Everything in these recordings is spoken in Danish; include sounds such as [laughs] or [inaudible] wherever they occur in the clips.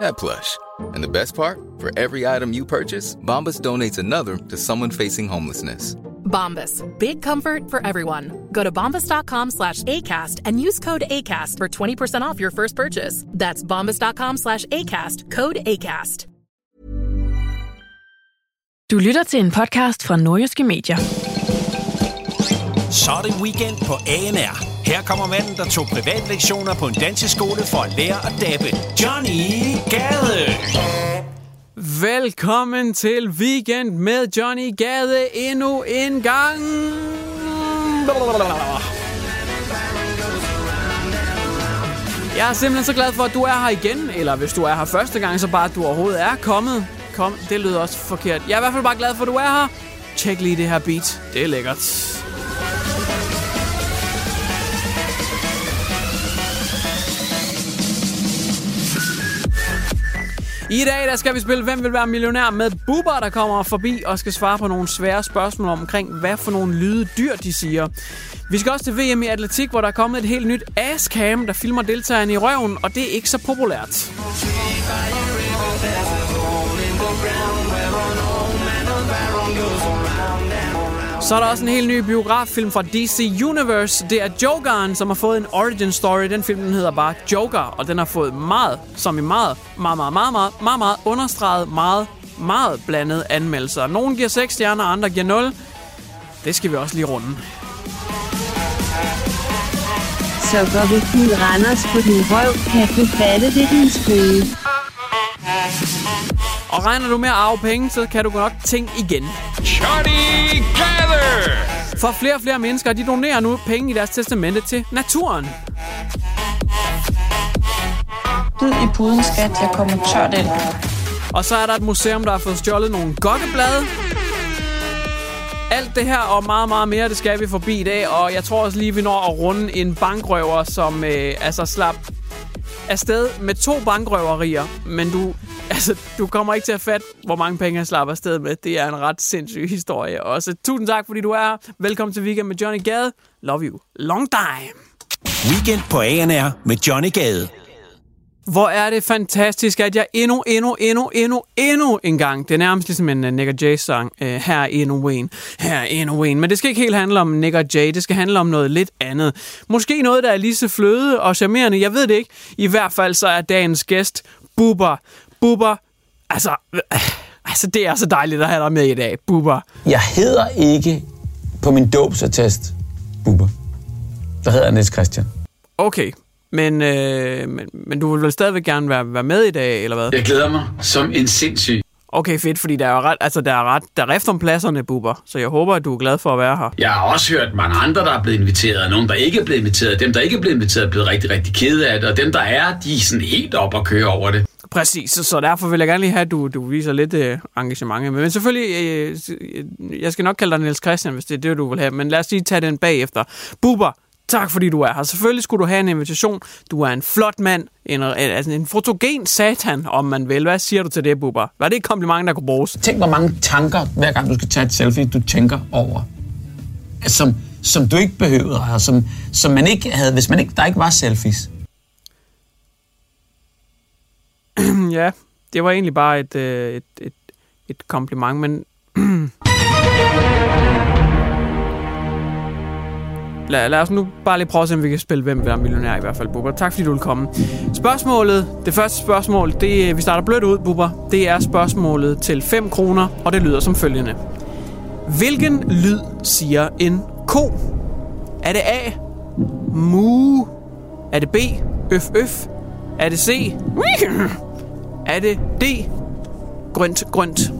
that plush. And the best part? For every item you purchase, Bombas donates another to someone facing homelessness. Bombas. Big comfort for everyone. Go to bombas.com slash ACAST and use code ACAST for 20% off your first purchase. That's bombas.com slash ACAST. Code ACAST. Du lytter til en podcast fra Nordjyske Medier. Så er det weekend på ANR. Her kommer manden, der tog privatlektioner på en danseskole for at lære at dabbe. Johnny Gade. Velkommen til Weekend med Johnny Gade endnu en gang. Jeg er simpelthen så glad for, at du er her igen. Eller hvis du er her første gang, så bare at du overhovedet er kommet. Kom, det lyder også forkert. Jeg er i hvert fald bare glad for, at du er her. Tjek lige det her beat. Det er lækkert. I dag der skal vi spille Hvem vil være millionær med Bubber, der kommer forbi og skal svare på nogle svære spørgsmål omkring, hvad for nogle lyde dyr de siger. Vi skal også til VM i atletik, hvor der er kommet et helt nyt asscam, der filmer deltagerne i røven, og det er ikke så populært. Så er der også en helt ny biograffilm fra DC Universe. Det er Jokeren, som har fået en origin story. Den film den hedder bare Joker, og den har fået meget, som i meget, meget, meget, meget, meget, meget, meget understreget, meget, meget blandede anmeldelser. Nogle giver 6 stjerner, andre giver 0. Det skal vi også lige runde. Så går vi fuld Randers på din røv, kan du fatte det, din skøde. Og regner du med at arve penge, så kan du nok tænke igen. Johnny Gade. For flere og flere mennesker, de donerer nu penge i deres testamente til naturen. Død i puden, skat. Jeg kommer tørt ind. Og så er der et museum, der har fået stjålet nogle gokkeblade. Alt det her og meget, meget mere, det skal vi forbi i dag. Og jeg tror også lige, vi når at runde en bankrøver, som øh, altså slap afsted med to bankrøverier. Men du, altså, du kommer ikke til at fatte, hvor mange penge jeg slapper afsted med. Det er en ret sindssyg historie. Og så tusind tak, fordi du er her. Velkommen til Weekend med Johnny Gade. Love you. Long time. Weekend på ANR med Johnny Gade. Hvor er det fantastisk, at jeg endnu, endnu, endnu, endnu, endnu en gang, det er nærmest ligesom en uh, Nick Jay-sang, uh, her er endnu en, her er endnu en, men det skal ikke helt handle om Nick Jay, det skal handle om noget lidt andet. Måske noget, der er lige så fløde og charmerende, jeg ved det ikke. I hvert fald så er dagens gæst Bubber. Bubber, altså, øh, altså det er så dejligt at have dig med i dag, Bubber. Jeg hedder ikke på min dåbsattest Bubber. Der hedder jeg Niels Christian. Okay, men, øh, men, men du vil vel stadigvæk gerne være, være med i dag, eller hvad? Jeg glæder mig som en sindssyg. Okay, fedt, fordi der er ret, altså der er ret, der er rift om pladserne, Bubber, så jeg håber, at du er glad for at være her. Jeg har også hørt mange andre, der er blevet inviteret, og nogen, der ikke er blevet inviteret. Dem, der ikke er blevet inviteret, er blevet rigtig, rigtig kede af det, og dem, der er, de er sådan helt op og køre over det. Præcis, så, så derfor vil jeg gerne lige have, at du, du viser lidt øh, engagement. Men selvfølgelig, øh, øh, jeg skal nok kalde dig Niels Christian, hvis det er det, du vil have, men lad os lige tage den bagefter. Buber, Tak fordi du er her. Selvfølgelig skulle du have en invitation. Du er en flot mand. En, øh, altså en fotogen satan, om man vil. Hvad siger du til det, Bubber? Var det et kompliment, der kunne bruges? Tænk, hvor mange tanker, hver gang du skal tage et selfie, du tænker over. Altså, som, som du ikke behøvede, og som, som man ikke havde, hvis man ikke, der ikke var selfies. Ja, det var egentlig bare et, øh, et, et, et kompliment, men... [clears throat] lad, lad os nu bare lige prøve at se, om vi kan spille Hvem vil være millionær i hvert fald, Bubber. Tak fordi du vil komme. Spørgsmålet, det første spørgsmål, det, øh, vi starter blødt ud, Bubber. Det er spørgsmålet til 5 kroner, og det lyder som følgende. Hvilken lyd siger en ko? Er det A? Mu? Er det B? Øf øf? Er det C? [clears throat] Er det D. Grønt, grønt.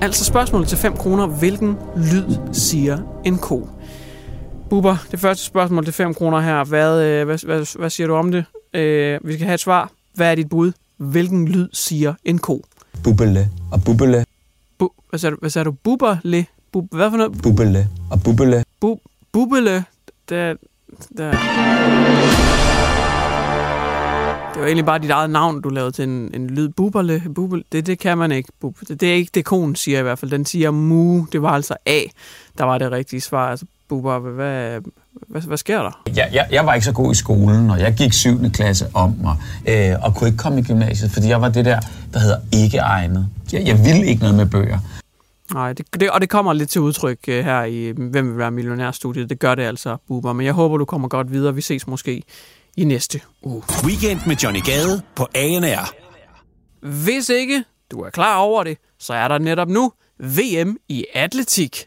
Altså spørgsmålet til 5 kroner. Hvilken lyd siger en ko? Bubber, det første spørgsmål til 5 kroner her. Hvad, øh, hvad, hvad, hvad siger du om det? Øh, vi skal have et svar. Hvad er dit bud? Hvilken lyd siger en ko? Bubbele og bubbele. Bu, hvad sagde du? Hvad sagde du? Bubberle? Bub, hvad for noget? Bubbele og bubbele. Bu, bubbele. Der, der. Det var egentlig bare dit eget navn, du lavede til en, en lyd. Bubberle, bubberle. Det, det kan man ikke. Bub. Det, det er ikke det, konen siger i hvert fald. Den siger mu. Det var altså A, der var det rigtige svar. Altså, bubber, hvad, hvad, hvad sker der? Jeg, jeg, jeg var ikke så god i skolen, og jeg gik 7. klasse om mig, øh, og kunne ikke komme i gymnasiet, fordi jeg var det der, der hedder ikke egnet. Jeg, jeg ville ikke noget med bøger. Nej, det, det, og det kommer lidt til udtryk uh, her i Hvem vil være millionærstudiet. Det gør det altså, Bubber. Men jeg håber, du kommer godt videre. Vi ses måske i næste uge. Weekend med Johnny Gade på ANR. Hvis ikke du er klar over det, så er der netop nu VM i atletik.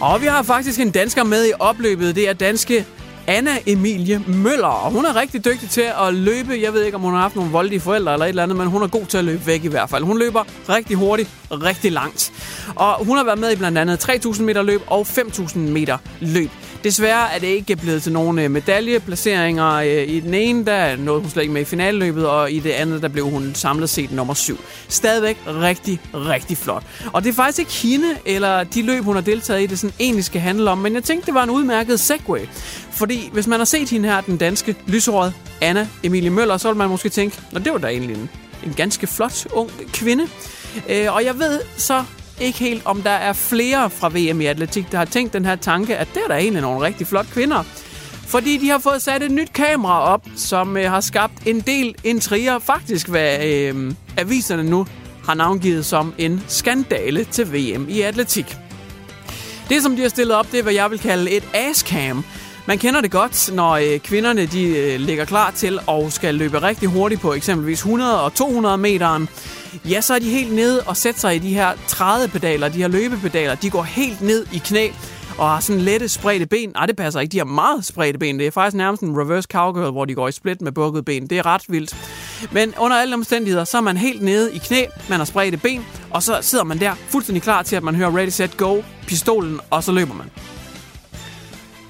Og vi har faktisk en dansker med i opløbet. Det er danske Anna Emilie Møller, og hun er rigtig dygtig til at løbe. Jeg ved ikke, om hun har haft nogle voldelige forældre eller et eller andet, men hun er god til at løbe væk i hvert fald. Hun løber rigtig hurtigt, rigtig langt. Og hun har været med i blandt andet 3.000 meter løb og 5.000 meter løb. Desværre er det ikke blevet til nogen øh, medaljeplaceringer. Øh, I den ene, der nåede hun slet ikke med i finaleløbet, og i det andet, der blev hun samlet set nummer 7. Stadigvæk rigtig, rigtig flot. Og det er faktisk ikke hende, eller de løb, hun har deltaget i, det sådan egentlig skal handle om, men jeg tænkte, det var en udmærket segway. Fordi hvis man har set hende her, den danske lyserød Anna Emilie Møller, så vil man måske tænke, at det var da egentlig en, en ganske flot ung kvinde. Øh, og jeg ved så ikke helt, om der er flere fra VM i atletik, der har tænkt den her tanke, at det er der egentlig nogle rigtig flotte kvinder. Fordi de har fået sat et nyt kamera op, som øh, har skabt en del intriger. Faktisk hvad øh, aviserne nu har navngivet som en skandale til VM i atletik. Det, som de har stillet op, det er, hvad jeg vil kalde et ascam. Man kender det godt, når øh, kvinderne de øh, ligger klar til og skal løbe rigtig hurtigt på eksempelvis 100 og 200 meteren. Ja, så er de helt nede og sætter sig i de her trædepedaler, de her løbepedaler. De går helt ned i knæ og har sådan lette spredte ben. Nej, det passer ikke. De har meget spredte ben. Det er faktisk nærmest en reverse cowgirl, hvor de går i split med bukket ben. Det er ret vildt. Men under alle omstændigheder, så er man helt nede i knæ, man har spredte ben, og så sidder man der fuldstændig klar til, at man hører ready, set, go, pistolen, og så løber man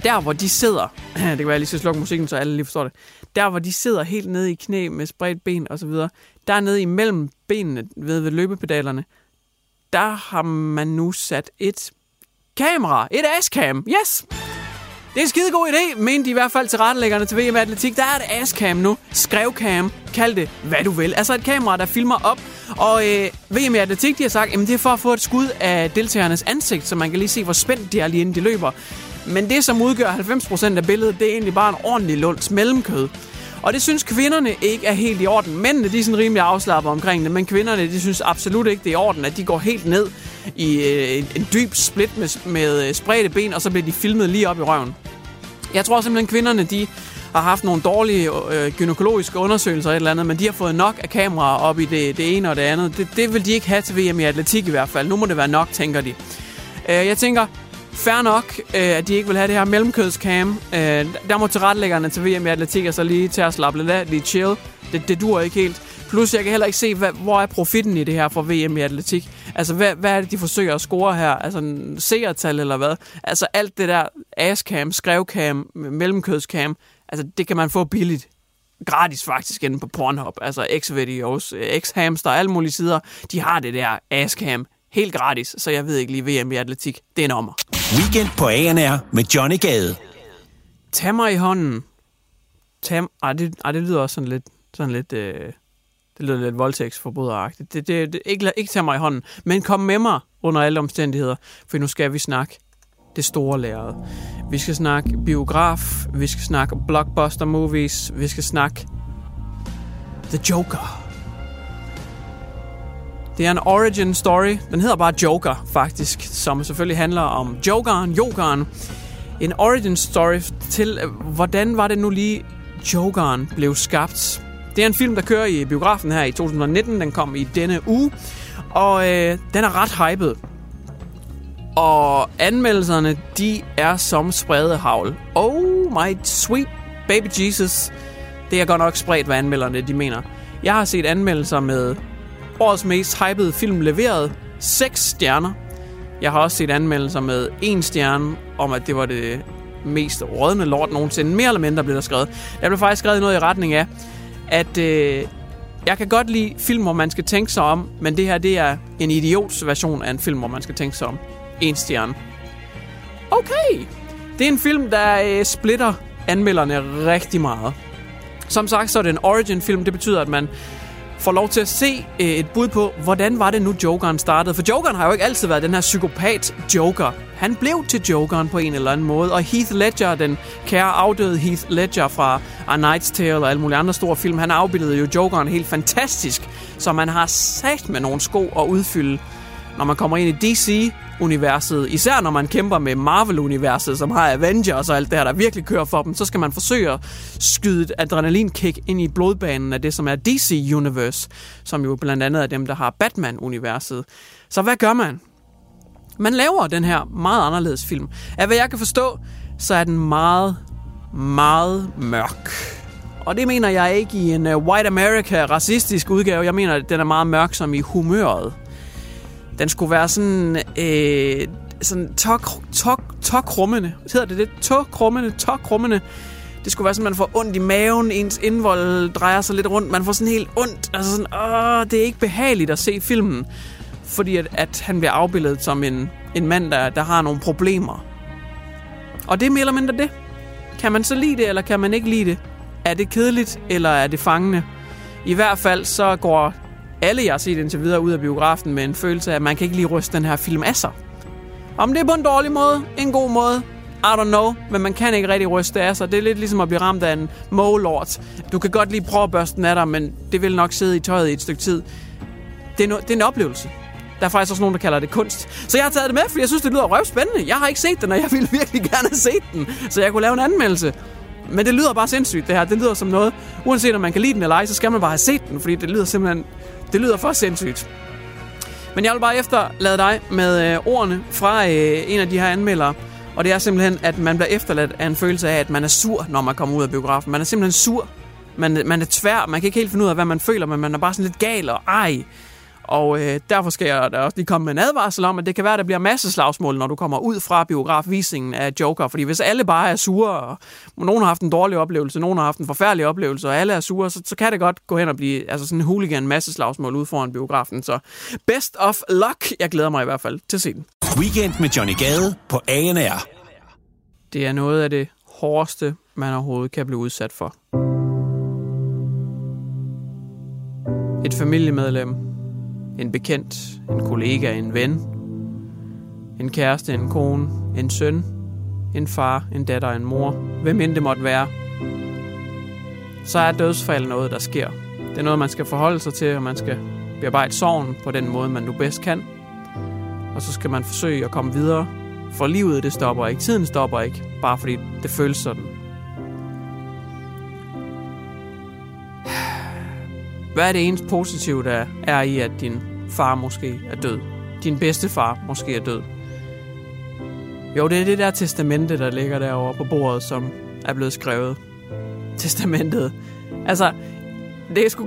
der hvor de sidder, [clears throat] det kan være, at jeg lige skal slukke musikken, så alle lige forstår det, der hvor de sidder helt nede i knæ med spredt ben og så videre, der nede imellem benene ved, ved løbepedalerne, der har man nu sat et kamera, et ascam, yes! Det er en skide god idé, mente de i hvert fald til rettelæggerne til VM Atletik. Der er et ascam nu, skrevcam, kald det hvad du vil. Altså et kamera, der filmer op. Og øh, VM Atletik, de har sagt, at det er for at få et skud af deltagernes ansigt, så man kan lige se, hvor spændt de er lige inden de løber. Men det, som udgør 90% af billedet, det er egentlig bare en ordentlig lunds mellemkød. Og det synes kvinderne ikke er helt i orden. Mændene de er sådan rimelig afslappet omkring det, men kvinderne de synes absolut ikke, det er i orden, at de går helt ned i øh, en, en dyb split med, med øh, spredte ben, og så bliver de filmet lige op i røven. Jeg tror simpelthen, kvinderne de har haft nogle dårlige øh, gynækologiske undersøgelser eller et eller andet, men de har fået nok af kameraer op i det, det ene og det andet. Det, det vil de ikke have til VM i atletik i hvert fald. Nu må det være nok, tænker de. Øh, jeg tænker, Fær nok, øh, at de ikke vil have det her mellemkødscam. Øh, der må tilrettelæggerne til VM i atletik så lige til at slappe lidt af, lige chill. Det, det dur ikke helt. Plus, jeg kan heller ikke se, hvad, hvor er profitten i det her for VM i atletik. Altså, hvad, hvad er det, de forsøger at score her? Altså, en seertal eller hvad? Altså, alt det der ascam, skrevcam, mellemkødscam, altså, det kan man få billigt. Gratis faktisk inde på Pornhub. Altså, X-Videos, X-Hamster, alle mulige sider. De har det der Askam helt gratis, så jeg ved ikke lige VM i atletik. Det er en ommer. Weekend på ANR med Johnny Gade. Tag mig i hånden. Tag... Ej, det, ej, det lyder også sådan lidt... Sådan lidt øh, det lyder lidt voldtægtsforbryderagtigt. Det, det, det, ikke, ikke tag mig i hånden, men kom med mig under alle omstændigheder, for nu skal vi snakke det store lærred. Vi skal snakke biograf, vi skal snakke blockbuster movies, vi skal snakke The Joker. Det er en origin story. Den hedder bare Joker, faktisk, som selvfølgelig handler om Jokeren, Jokeren. En origin story til, øh, hvordan var det nu lige, Jokeren blev skabt. Det er en film, der kører i biografen her i 2019. Den kom i denne uge. Og øh, den er ret hyped. Og anmeldelserne, de er som havl. Oh my sweet baby Jesus. Det er godt nok spredt, hvad anmelderne de mener. Jeg har set anmeldelser med årets mest hypede film leveret 6 stjerner. Jeg har også set anmeldelser med en stjerne om, at det var det mest rådne lort nogensinde. Mere eller mindre blev der skrevet. Der blev faktisk skrevet noget i retning af, at øh, jeg kan godt lide film, hvor man skal tænke sig om, men det her det er en idiots version af en film, hvor man skal tænke sig om. En stjerne. Okay. Det er en film, der øh, splitter anmelderne rigtig meget. Som sagt, så er det en origin-film. Det betyder, at man får lov til at se øh, et bud på, hvordan var det nu, Jokeren startede. For Jokeren har jo ikke altid været den her psykopat-joker. Han blev til Jokeren på en eller anden måde, og Heath Ledger, den kære afdøde Heath Ledger fra A Knight's Tale og alle mulige andre store film, han afbildede jo Jokeren helt fantastisk, så man har sat med nogle sko at udfylde når man kommer ind i DC DC-universet, især når man kæmper med Marvel-universet, som har Avengers og alt det her, der virkelig kører for dem, så skal man forsøge at skyde et adrenalinkick ind i blodbanen af det, som er DC-universe, som jo blandt andet er dem, der har Batman-universet. Så hvad gør man? Man laver den her meget anderledes film. Af hvad jeg kan forstå, så er den meget, meget mørk. Og det mener jeg ikke i en øh, white America racistisk udgave. Jeg mener, at den er meget mørk som i humøret. Den skulle være sådan... Øh, sådan tok, tok, tokrummende. Hedder det det? Tokrummende, tokrummende. Det skulle være sådan, man får ondt i maven, ens indvold drejer sig lidt rundt, man får sådan helt ondt. Altså sådan, åh, det er ikke behageligt at se filmen, fordi at, at han bliver afbildet som en, en mand, der, der har nogle problemer. Og det er mere eller mindre det. Kan man så lide det, eller kan man ikke lide det? Er det kedeligt, eller er det fangende? I hvert fald så går alle, jeg har set indtil videre ud af biografen med en følelse af, at man kan ikke lige ryste den her film af sig. Om det er på en dårlig måde, en god måde, I don't know, men man kan ikke rigtig ryste af sig. Det er lidt ligesom at blive ramt af en målort. Du kan godt lige prøve at børste den af dig, men det vil nok sidde i tøjet i et stykke tid. Det er, no- det er en oplevelse. Der er faktisk også nogen, der kalder det kunst. Så jeg har taget det med, fordi jeg synes, det lyder røvspændende. Jeg har ikke set den, og jeg ville virkelig gerne have set den, så jeg kunne lave en anmeldelse. Men det lyder bare sindssygt, det her. Det lyder som noget, uanset om man kan lide den eller ej, så skal man bare have set den, fordi det lyder simpelthen det lyder for sindssygt. Men jeg vil bare efterlade dig med øh, ordene fra øh, en af de her anmeldere. Og det er simpelthen, at man bliver efterladt af en følelse af, at man er sur, når man kommer ud af biografen. Man er simpelthen sur. Man, man er tvær. Man kan ikke helt finde ud af, hvad man føler, men man er bare sådan lidt gal og ej. Og øh, derfor skal jeg da også lige komme med en advarsel om, at det kan være, at der bliver masse slagsmål, når du kommer ud fra biografvisningen af Joker. Fordi hvis alle bare er sure, og nogen har haft en dårlig oplevelse, nogen har haft en forfærdelig oplevelse, og alle er sure, så, så kan det godt gå hen og blive altså sådan en hooligan masse slagsmål ud foran biografen. Så best of luck. Jeg glæder mig i hvert fald til at se den. Weekend med Johnny Gade på ANR. Det er noget af det hårdeste, man overhovedet kan blive udsat for. Et familiemedlem en bekendt, en kollega, en ven, en kæreste, en kone, en søn, en far, en datter, en mor, hvem end det måtte være, så er dødsfald noget, der sker. Det er noget, man skal forholde sig til, og man skal bearbejde sorgen på den måde, man nu bedst kan. Og så skal man forsøge at komme videre, for livet det stopper ikke, tiden stopper ikke, bare fordi det føles sådan. Hvad er det eneste positive, der er i, at din far måske er død? Din bedste far måske er død? Jo, det er det der testamente, der ligger derovre på bordet, som er blevet skrevet. Testamentet. Altså, det er sgu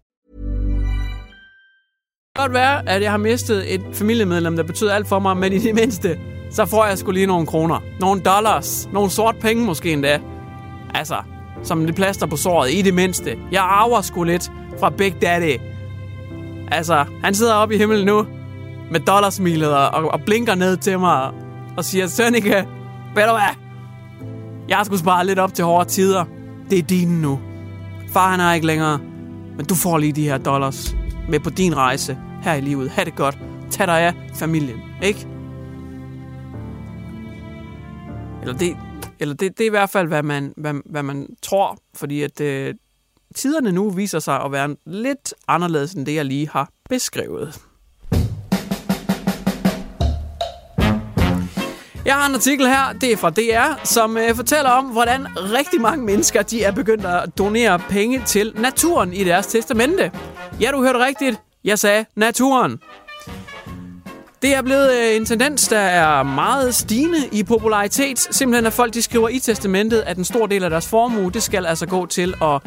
Godt være, at jeg har mistet et familiemedlem, der betyder alt for mig, men i det mindste, så får jeg skulle lige nogle kroner. Nogle dollars. Nogle sort penge måske endda. Altså, som det plaster på såret, i det mindste. Jeg arver sgu lidt fra Big Daddy. Altså, han sidder oppe i himlen nu, med dollarsmilet og, og blinker ned til mig og siger, Sønneke, ved du hvad? Jeg har sgu spare lidt op til hårde tider. Det er dine nu. Far han er ikke længere, men du får lige de her dollars med på din rejse her i livet. Ha' det godt. Tag dig af familien, ikke? Eller det, Eller det, det er i hvert fald, hvad man, hvad, hvad man tror, fordi at øh, tiderne nu viser sig at være lidt anderledes end det, jeg lige har beskrevet. Jeg har en artikel her, det er fra DR, som øh, fortæller om, hvordan rigtig mange mennesker de er begyndt at donere penge til naturen i deres testamente. Ja, du hørte rigtigt. Jeg sagde naturen. Det er blevet øh, en tendens, der er meget stigende i popularitet. Simpelthen at folk de skriver i testamentet, at en stor del af deres formue, det skal altså gå til at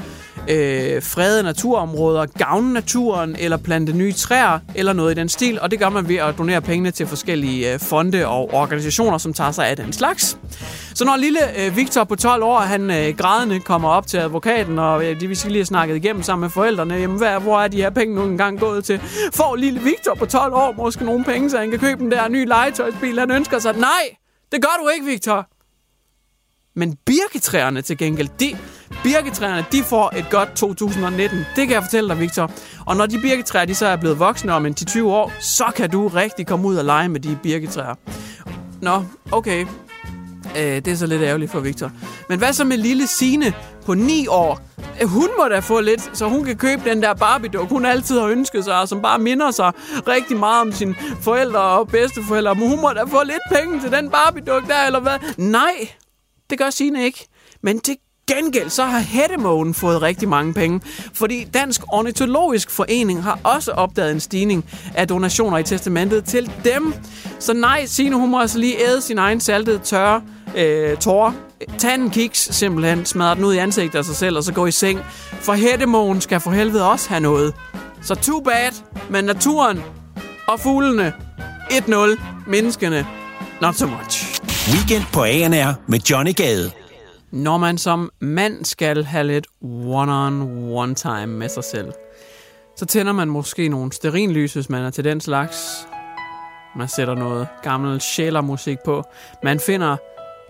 øh, frede naturområder, gavne naturen, eller plante nye træer, eller noget i den stil. Og det gør man ved at donere pengene til forskellige øh, fonde og organisationer, som tager sig af den slags. Så når lille øh, Victor på 12 år, han øh, grædende kommer op til advokaten, og øh, de vi lige have snakket igennem sammen med forældrene, jamen hvad, hvor er de her penge nu engang gået til? Får lille Victor på 12 år måske nogle penge, så han kan købe den der nye legetøjsbil, han ønsker sig? Nej, det gør du ikke, Victor. Men birketræerne til gengæld, de, birketræerne, de får et godt 2019. Det kan jeg fortælle dig, Victor. Og når de birketræer, de så er blevet voksne om en 20 år, så kan du rigtig komme ud og lege med de birketræer. Nå, okay. Øh, det er så lidt ærgerligt for Victor. Men hvad så med lille Sine på 9 år? Øh, hun må da få lidt, så hun kan købe den der Barbie-duk, hun altid har ønsket sig, og som bare minder sig rigtig meget om sine forældre og bedsteforældre. Men hun må da få lidt penge til den Barbie-duk der, eller hvad? Nej, det gør Signe ikke. Men til gengæld så har Hættemågen fået rigtig mange penge, fordi Dansk Ornitologisk Forening har også opdaget en stigning af donationer i testamentet til dem. Så nej, Signe, hun må altså lige æde sin egen saltede tørre øh, tårer. Tag en kiks, simpelthen, smadre den ud i ansigtet af sig selv, og så gå i seng. For Hættemågen skal for helvede også have noget. Så too bad, men naturen og fuglene 1-0, menneskene not so much. Weekend på ANR med Johnny Gade. Når man som mand skal have lidt one-on-one time med sig selv, så tænder man måske nogle sterinlys, hvis man er til den slags. Man sætter noget gammel sjælermusik på. Man finder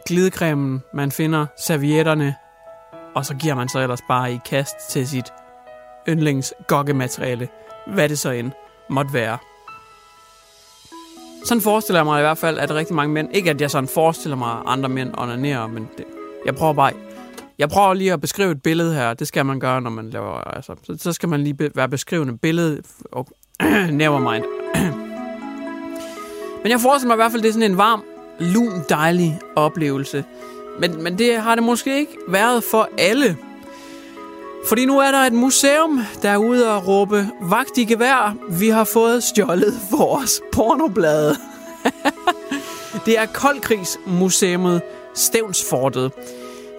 glidecremen, man finder servietterne, og så giver man så ellers bare i kast til sit yndlings gokkemateriale, hvad det så end måtte være. Sådan forestiller jeg mig i hvert fald, at rigtig mange mænd, ikke at jeg sådan forestiller mig, at andre mænd onanerer, men det, jeg prøver bare, jeg prøver lige at beskrive et billede her. Det skal man gøre, når man laver, altså, så, så skal man lige be, være beskrivende billede. Og, oh, [clears throat] never mind. [clears throat] men jeg forestiller mig i hvert fald, det er sådan en varm, lun, dejlig oplevelse. Men, men det har det måske ikke været for alle. Fordi nu er der et museum, der er ude og råbe, vagt i gevær, vi har fået stjålet [laughs] vores pornoblade. [laughs] det er Koldkrigsmuseet Stævnsfortet,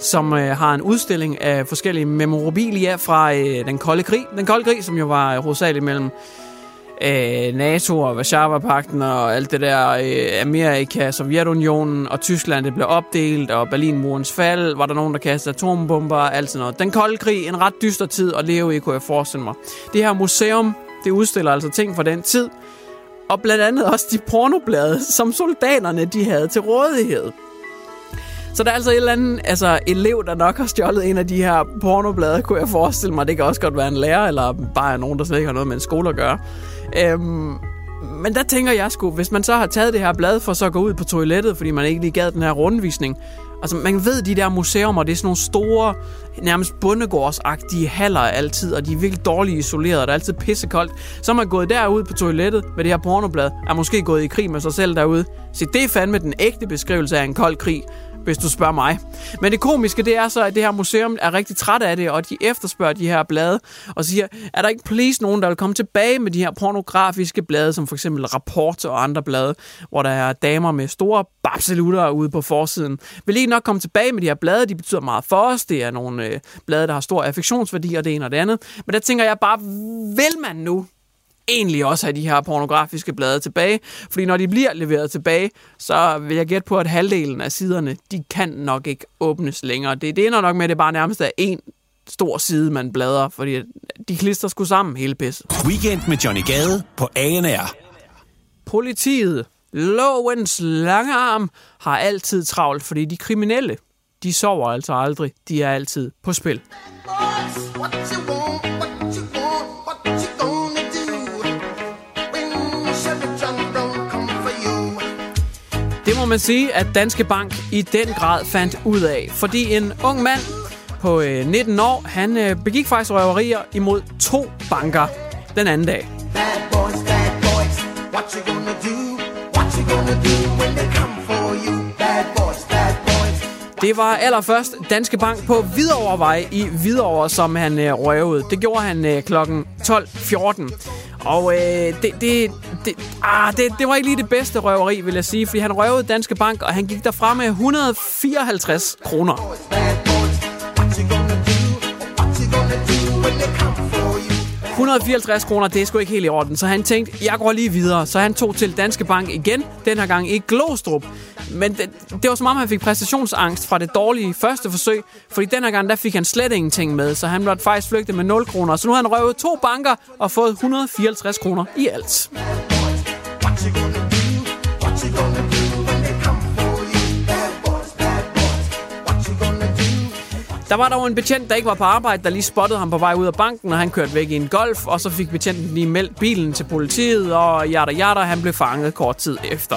som øh, har en udstilling af forskellige memorabilia fra øh, den kolde krig. Den kolde krig, som jo var øh, hovedsageligt mellem øh, NATO og Varsava-pakten og alt det der øh, Amerika, Sovjetunionen og Tyskland, det blev opdelt, og Berlinmurens fald, var der nogen, der kastede atombomber og alt sådan noget. Den kolde krig, en ret dyster tid at leve i, kunne jeg forestille mig. Det her museum, det udstiller altså ting fra den tid, og blandt andet også de pornoblade, som soldaterne de havde til rådighed. Så der er altså et eller andet altså, elev, der nok har stjålet en af de her pornoblade, kunne jeg forestille mig. Det kan også godt være en lærer, eller bare nogen, der slet ikke har noget med en skole at gøre. Øhm, men der tænker jeg sgu, hvis man så har taget det her blad for så at gå ud på toilettet, fordi man ikke lige gad den her rundvisning. Altså, man ved, de der museumer, det er sådan nogle store, nærmest bundegårdsagtige haller altid, og de er virkelig dårligt isoleret, og det er altid pissekoldt. Så er man gået derud på toilettet med det her pornoblad, er måske gået i krig med sig selv derude. Så det er fandme den ægte beskrivelse af en kold krig hvis du spørger mig. Men det komiske, det er så, at det her museum er rigtig træt af det, og de efterspørger de her blade, og siger, er der ikke please nogen, der vil komme tilbage med de her pornografiske blade, som for eksempel Rapport og andre blade, hvor der er damer med store babselutter ude på forsiden. Vil I nok komme tilbage med de her blade? De betyder meget for os. Det er nogle øh, blade, der har stor affektionsværdi, og det ene og det andet. Men der tænker jeg bare, vil man nu egentlig også have de her pornografiske blade tilbage. Fordi når de bliver leveret tilbage, så vil jeg gætte på, at halvdelen af siderne, de kan nok ikke åbnes længere. Det, det ender nok med, at det bare nærmest er en stor side, man bladrer, fordi de klister sgu sammen hele pisset. Weekend med Johnny Gade på ANR. Politiet, lovens lange arm, har altid travlt, fordi de kriminelle, de sover altså aldrig. De er altid på spil. Det må man sige, at Danske Bank i den grad fandt ud af. Fordi en ung mand på øh, 19 år, han øh, begik faktisk røverier imod to banker den anden dag. Bad boys, bad boys, what you gonna do? What you gonna do when they come for you? Bad boys, bad boys. Det var allerførst Danske Bank på Hvidovrevej i Hvidovre, som han øh, røvede. Det gjorde han øh, kl. 12.14. Og øh, det, det, det, ah, det, det var ikke lige det bedste røveri, vil jeg sige, fordi han røvede Danske Bank, og han gik derfra med 154 kroner. 154 kroner, det er sgu ikke helt i orden, så han tænkte, jeg går lige videre. Så han tog til Danske Bank igen, den her gang i Glostrup. Men det, det var som om, han fik præstationsangst fra det dårlige første forsøg, fordi den her gang, der fik han slet ingenting med, så han måtte faktisk flygte med 0 kroner. Så nu har han røvet to banker og fået 154 kroner i alt. Der var dog en betjent, der ikke var på arbejde, der lige spottede ham på vej ud af banken, og han kørte væk i en golf, og så fik betjenten lige meldt bilen til politiet, og yada yada, han blev fanget kort tid efter.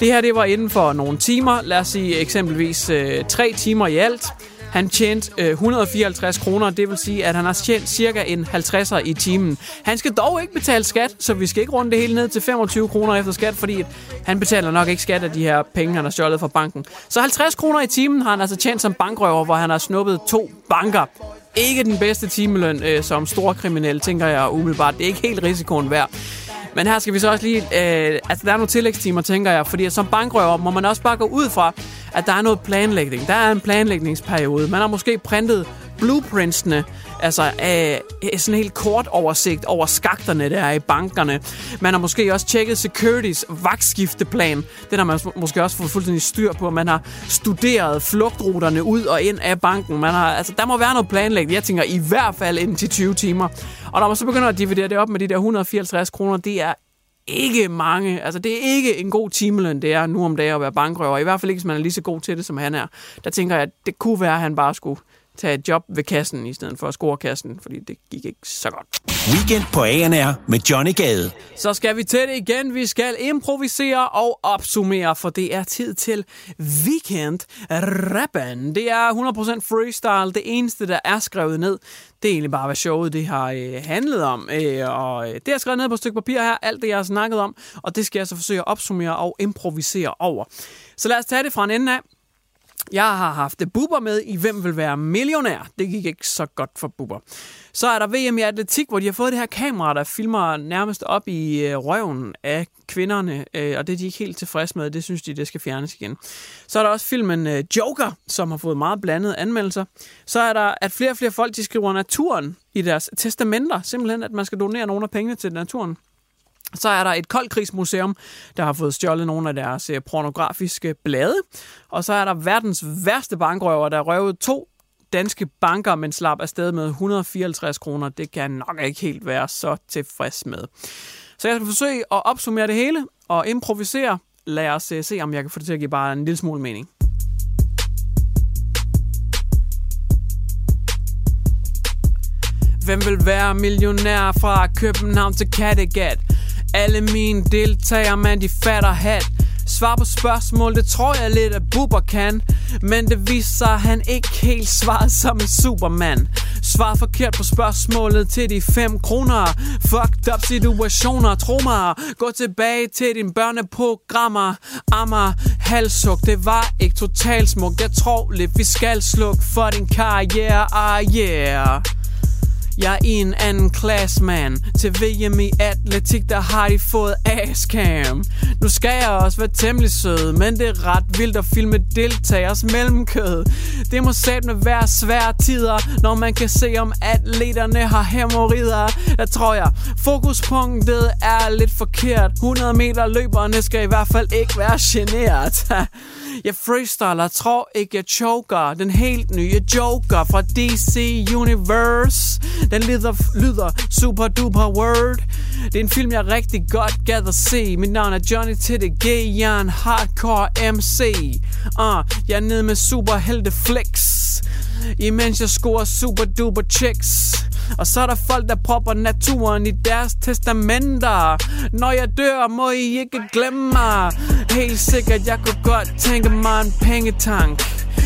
Det her det var inden for nogle timer, lad os sige eksempelvis øh, tre timer i alt. Han tjente øh, 154 kroner, det vil sige, at han har tjent cirka en 50'er i timen. Han skal dog ikke betale skat, så vi skal ikke runde det hele ned til 25 kroner efter skat, fordi han betaler nok ikke skat af de her penge, han har stjålet fra banken. Så 50 kroner i timen har han altså tjent som bankrøver, hvor han har snuppet to banker. Ikke den bedste timeløn øh, som stor kriminel, tænker jeg umiddelbart. Det er ikke helt risikoen værd. Men her skal vi så også lige... Øh, altså, der er nogle tillægstimer, tænker jeg. Fordi som bankrøver må man også bare gå ud fra, at der er noget planlægning. Der er en planlægningsperiode. Man har måske printet blueprintsene, altså øh, øh, sådan en helt kort oversigt over skakterne, der er i bankerne. Man har måske også tjekket Securities vagtskifteplan. Den har man måske også fået fuldstændig styr på. Man har studeret flugtruterne ud og ind af banken. Man har, altså, der må være noget planlægning. Jeg tænker i hvert fald inden til 20 timer. Og når man så begynder at dividere det op med de der 154 kroner, det er ikke mange. Altså, det er ikke en god timeløn, det er nu om dagen at være bankrøver. I hvert fald ikke, hvis man er lige så god til det, som han er. Der tænker jeg, at det kunne være, at han bare skulle tage et job ved kassen, i stedet for at score kassen, fordi det gik ikke så godt. Weekend på ANR med Johnny Gade. Så skal vi til det igen. Vi skal improvisere og opsummere, for det er tid til weekend rappen. Det er 100% freestyle. Det eneste, der er skrevet ned, det er egentlig bare, hvad showet det har øh, handlet om. Øh, og det er skrevet ned på et stykke papir her, alt det, jeg har snakket om, og det skal jeg så forsøge at opsummere og improvisere over. Så lad os tage det fra en ende af. Jeg har haft Bubber med i Hvem vil være millionær. Det gik ikke så godt for Bubber. Så er der VM i atletik, hvor de har fået det her kamera, der filmer nærmest op i øh, røven af kvinderne, øh, og det er de ikke helt tilfredse med. Det synes de, det skal fjernes igen. Så er der også filmen øh, Joker, som har fået meget blandede anmeldelser. Så er der, at flere og flere folk, de skriver naturen i deres testamenter. Simpelthen, at man skal donere nogle af pengene til naturen. Så er der et koldkrigsmuseum, der har fået stjålet nogle af deres øh, pornografiske blade. Og så er der verdens værste bankrøver, der røvede to danske banker, men slap afsted med 154 kroner. Det kan nok ikke helt være så tilfreds med. Så jeg skal forsøge at opsummere det hele og improvisere. Lad os øh, se, om jeg kan få det til at give bare en lille smule mening. Hvem vil være millionær fra København til Kattegat? Alle mine deltagere, man, de fatter hat. Svar på spørgsmål, det tror jeg lidt, at Bubber kan. Men det viser sig, at han ikke helt svaret som en superman. Svar forkert på spørgsmålet til de 5 kroner. Fucked up situationer, tro mig. Gå tilbage til din børneprogrammer. Ammer, halsuk, det var ikke totalt smukt. Jeg tror lidt, vi skal slukke for din karriere. Ah yeah. Jeg er en anden klasse, man. Til VM i atletik, der har de fået askam Nu skal jeg også være temmelig sød, men det er ret vildt at filme deltagers mellemkød. Det må med være svære tider, når man kan se, om atleterne har hemorrider. Der tror jeg, fokuspunktet er lidt forkert. 100 meter løberne skal i hvert fald ikke være generet. [laughs] Jeg freestyler, tror ikke jeg choker. Den helt nye Joker fra DC Universe. Den lyder, lyder super duper word. Det er en film jeg rigtig godt gad at se. Mit navn er Johnny TDG Jeg er en hardcore MC uh, ah, Jeg er nede med superhelte flex Imens jeg scorer super duper chicks. Og så er der folk, der propper naturen i deres testamenter. Når jeg dør, må I ikke glemme mig. Helt sikkert, jeg kunne godt tænke mig en pengetank.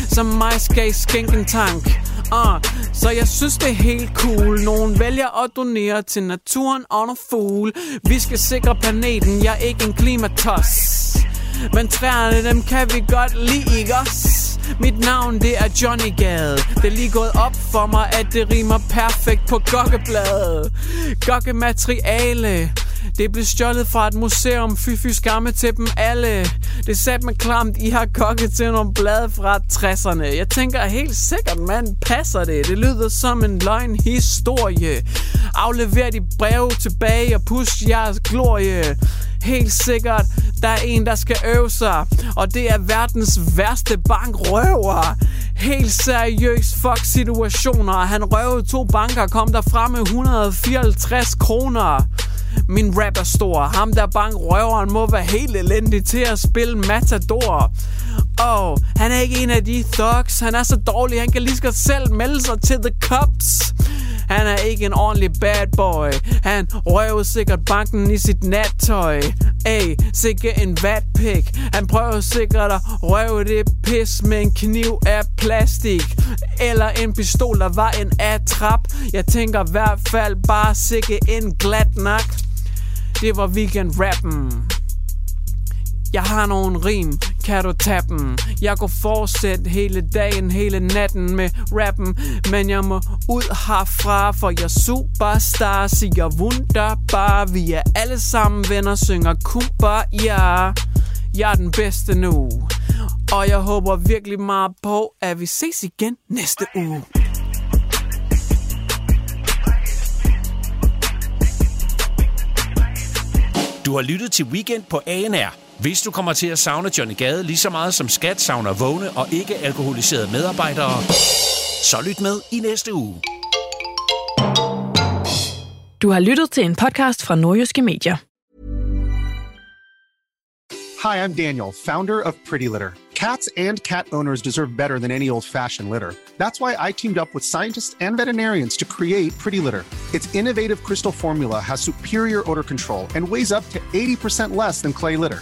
Som mig skal I skænkentank Uh, ah, så jeg synes det er helt cool. Nogen vælger at donere til naturen og nogle fugle Vi skal sikre planeten, jeg er ikke en klimatos Men træerne, dem kan vi godt lide, ikke også? Mit navn, det er Johnny Gade Det er lige gået op for mig, at det rimer perfekt på gokkebladet Gokkemateriale det blev stjålet fra et museum, fy fy skamme til dem alle. Det satte mig klamt, I har kokket til nogle blade fra 60'erne. Jeg tænker helt sikkert, man passer det. Det lyder som en løgn historie. Aflever de brev tilbage og push jeres glorie. Helt sikkert, der er en, der skal øve sig. Og det er verdens værste bankrøver. Helt seriøst fuck situationer. Han røvede to banker, kom der frem med 154 kroner. Min rap er stor. Ham der bank røveren må være helt elendig til at spille Matador. Oh, han er ikke en af de thugs. Han er så dårlig, han kan lige så selv melde sig til The Cups han er ikke en ordentlig bad boy. Han røver sikkert banken i sit nattøj. Ey, sikke en vatpik. Han prøver sikkert at røve det pis med en kniv af plastik. Eller en pistol, der var en atrap Jeg tænker i hvert fald bare sikke en glat nak. Det var weekend rappen jeg har nogle rim, kan du tage dem? Jeg går fortsætte hele dagen, hele natten med rappen. Men jeg må ud herfra, for jeg superstar Siger wunderbar, vi er alle sammen venner Synger kuba, ja. Jeg er den bedste nu. Og jeg håber virkelig meget på, at vi ses igen næste uge. Du har lyttet til Weekend på ANR. Hvis du kommer til at savne Johnny Gade lige så meget som skat savner vågne og ikke alkoholiserede medarbejdere, så lyt med i næste uge. Du har lyttet til en podcast fra Nordjyske Medier. Hi, I'm Daniel, founder of Pretty Litter. Cats and cat owners deserve better than any old fashioned litter. That's why I teamed up with scientists and veterinarians to create Pretty Litter. Its innovative crystal formula has superior odor control and weighs up to 80% less than clay litter.